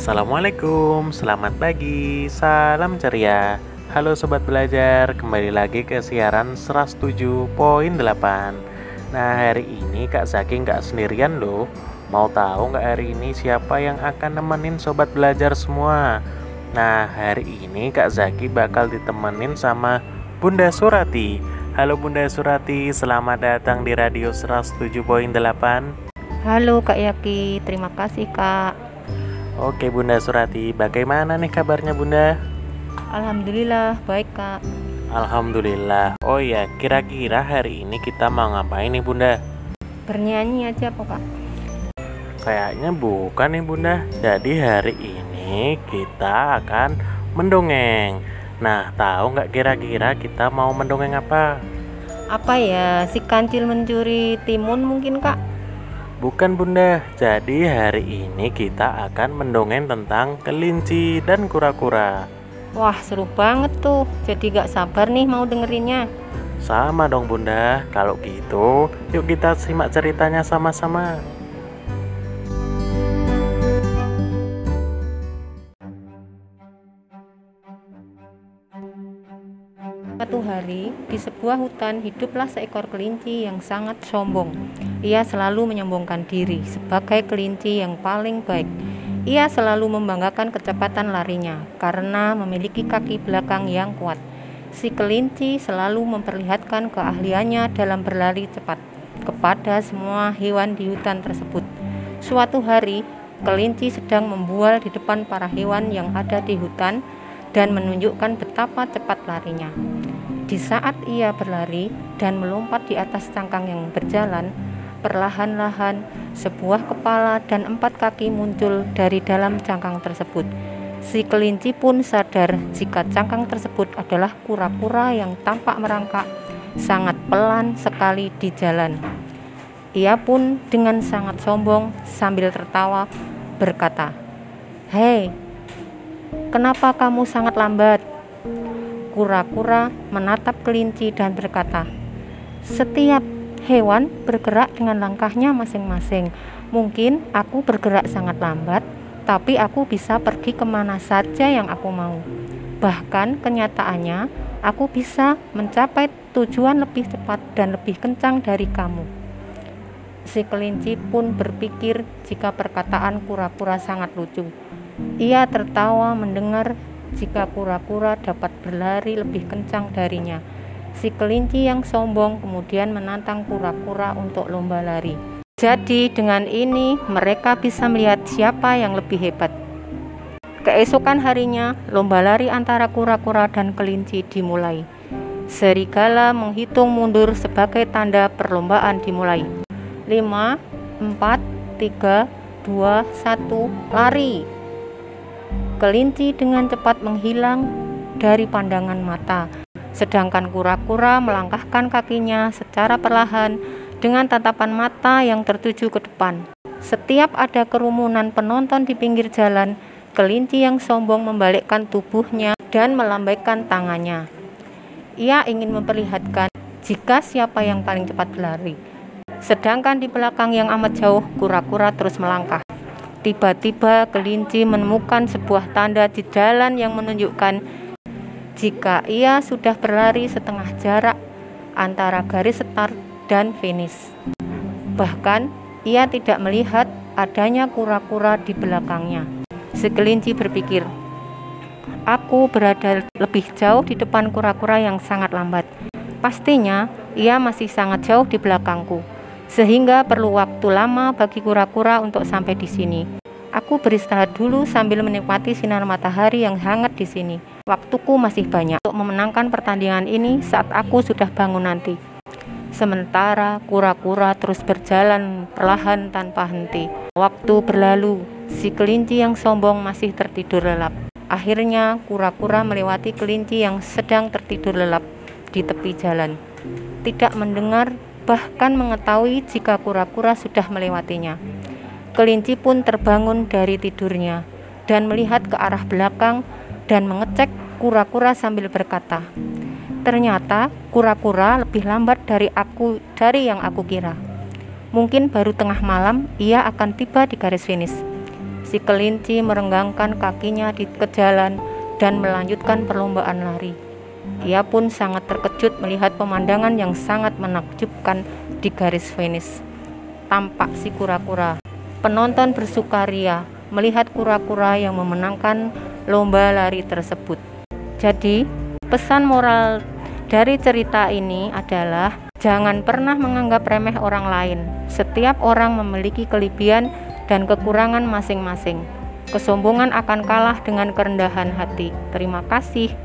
Assalamualaikum, selamat pagi, salam ceria. Halo Sobat Belajar, kembali lagi ke siaran 107.8 Nah hari ini Kak Zaki nggak sendirian loh. Mau tahu nggak hari ini siapa yang akan nemenin Sobat Belajar semua? Nah hari ini Kak Zaki bakal ditemenin sama Bunda Surati. Halo Bunda Surati, selamat datang di Radio 107.8 Halo Kak Yaki, terima kasih Kak Oke Bunda Surati, bagaimana nih kabarnya Bunda? Alhamdulillah baik Kak. Alhamdulillah. Oh ya, kira-kira hari ini kita mau ngapain nih Bunda? Bernyanyi aja apa Kak? Kayaknya bukan nih Bunda. Jadi hari ini kita akan mendongeng. Nah, tahu nggak kira-kira kita mau mendongeng apa? Apa ya? Si kancil mencuri timun mungkin Kak? Bukan bunda, jadi hari ini kita akan mendongeng tentang kelinci dan kura-kura. Wah seru banget tuh, jadi gak sabar nih mau dengerinnya. Sama dong bunda, kalau gitu yuk kita simak ceritanya sama-sama sebuah hutan hiduplah seekor kelinci yang sangat sombong. Ia selalu menyombongkan diri sebagai kelinci yang paling baik. Ia selalu membanggakan kecepatan larinya karena memiliki kaki belakang yang kuat. Si kelinci selalu memperlihatkan keahliannya dalam berlari cepat kepada semua hewan di hutan tersebut. Suatu hari, kelinci sedang membual di depan para hewan yang ada di hutan dan menunjukkan betapa cepat larinya. Di saat ia berlari dan melompat di atas cangkang yang berjalan, perlahan-lahan sebuah kepala dan empat kaki muncul dari dalam cangkang tersebut. Si kelinci pun sadar jika cangkang tersebut adalah kura-kura yang tampak merangkak sangat pelan sekali di jalan. Ia pun dengan sangat sombong sambil tertawa berkata, "Hei, kenapa kamu sangat lambat?" Kura-kura menatap kelinci dan berkata, "Setiap hewan bergerak dengan langkahnya masing-masing. Mungkin aku bergerak sangat lambat, tapi aku bisa pergi ke mana saja yang aku mau. Bahkan kenyataannya, aku bisa mencapai tujuan lebih cepat dan lebih kencang dari kamu." Si kelinci pun berpikir jika perkataan kura-kura sangat lucu. Ia tertawa mendengar jika kura-kura dapat berlari lebih kencang darinya. Si kelinci yang sombong kemudian menantang kura-kura untuk lomba lari. Jadi, dengan ini mereka bisa melihat siapa yang lebih hebat. Keesokan harinya, lomba lari antara kura-kura dan kelinci dimulai. Serigala menghitung mundur sebagai tanda perlombaan dimulai. 5, 4, 3, 2, 1, lari! Kelinci dengan cepat menghilang dari pandangan mata, sedangkan kura-kura melangkahkan kakinya secara perlahan dengan tatapan mata yang tertuju ke depan. Setiap ada kerumunan penonton di pinggir jalan, kelinci yang sombong membalikkan tubuhnya dan melambaikan tangannya. Ia ingin memperlihatkan jika siapa yang paling cepat berlari. Sedangkan di belakang yang amat jauh, kura-kura terus melangkah. Tiba-tiba kelinci menemukan sebuah tanda di jalan yang menunjukkan jika ia sudah berlari setengah jarak antara garis start dan finish. Bahkan ia tidak melihat adanya kura-kura di belakangnya. Si kelinci berpikir, "Aku berada lebih jauh di depan kura-kura yang sangat lambat. Pastinya ia masih sangat jauh di belakangku." sehingga perlu waktu lama bagi kura-kura untuk sampai di sini. Aku beristirahat dulu sambil menikmati sinar matahari yang hangat di sini. Waktuku masih banyak untuk memenangkan pertandingan ini saat aku sudah bangun nanti. Sementara kura-kura terus berjalan perlahan tanpa henti. Waktu berlalu, si kelinci yang sombong masih tertidur lelap. Akhirnya, kura-kura melewati kelinci yang sedang tertidur lelap di tepi jalan. Tidak mendengar bahkan mengetahui jika kura-kura sudah melewatinya. Kelinci pun terbangun dari tidurnya dan melihat ke arah belakang dan mengecek kura-kura sambil berkata, "Ternyata kura-kura lebih lambat dari aku dari yang aku kira. Mungkin baru tengah malam ia akan tiba di garis finish." si kelinci merenggangkan kakinya di ke jalan dan melanjutkan perlombaan lari. Ia pun sangat terkejut melihat pemandangan yang sangat menakjubkan di garis finish. Tampak si kura-kura. Penonton bersukaria melihat kura-kura yang memenangkan lomba lari tersebut. Jadi, pesan moral dari cerita ini adalah jangan pernah menganggap remeh orang lain. Setiap orang memiliki kelebihan dan kekurangan masing-masing. Kesombongan akan kalah dengan kerendahan hati. Terima kasih.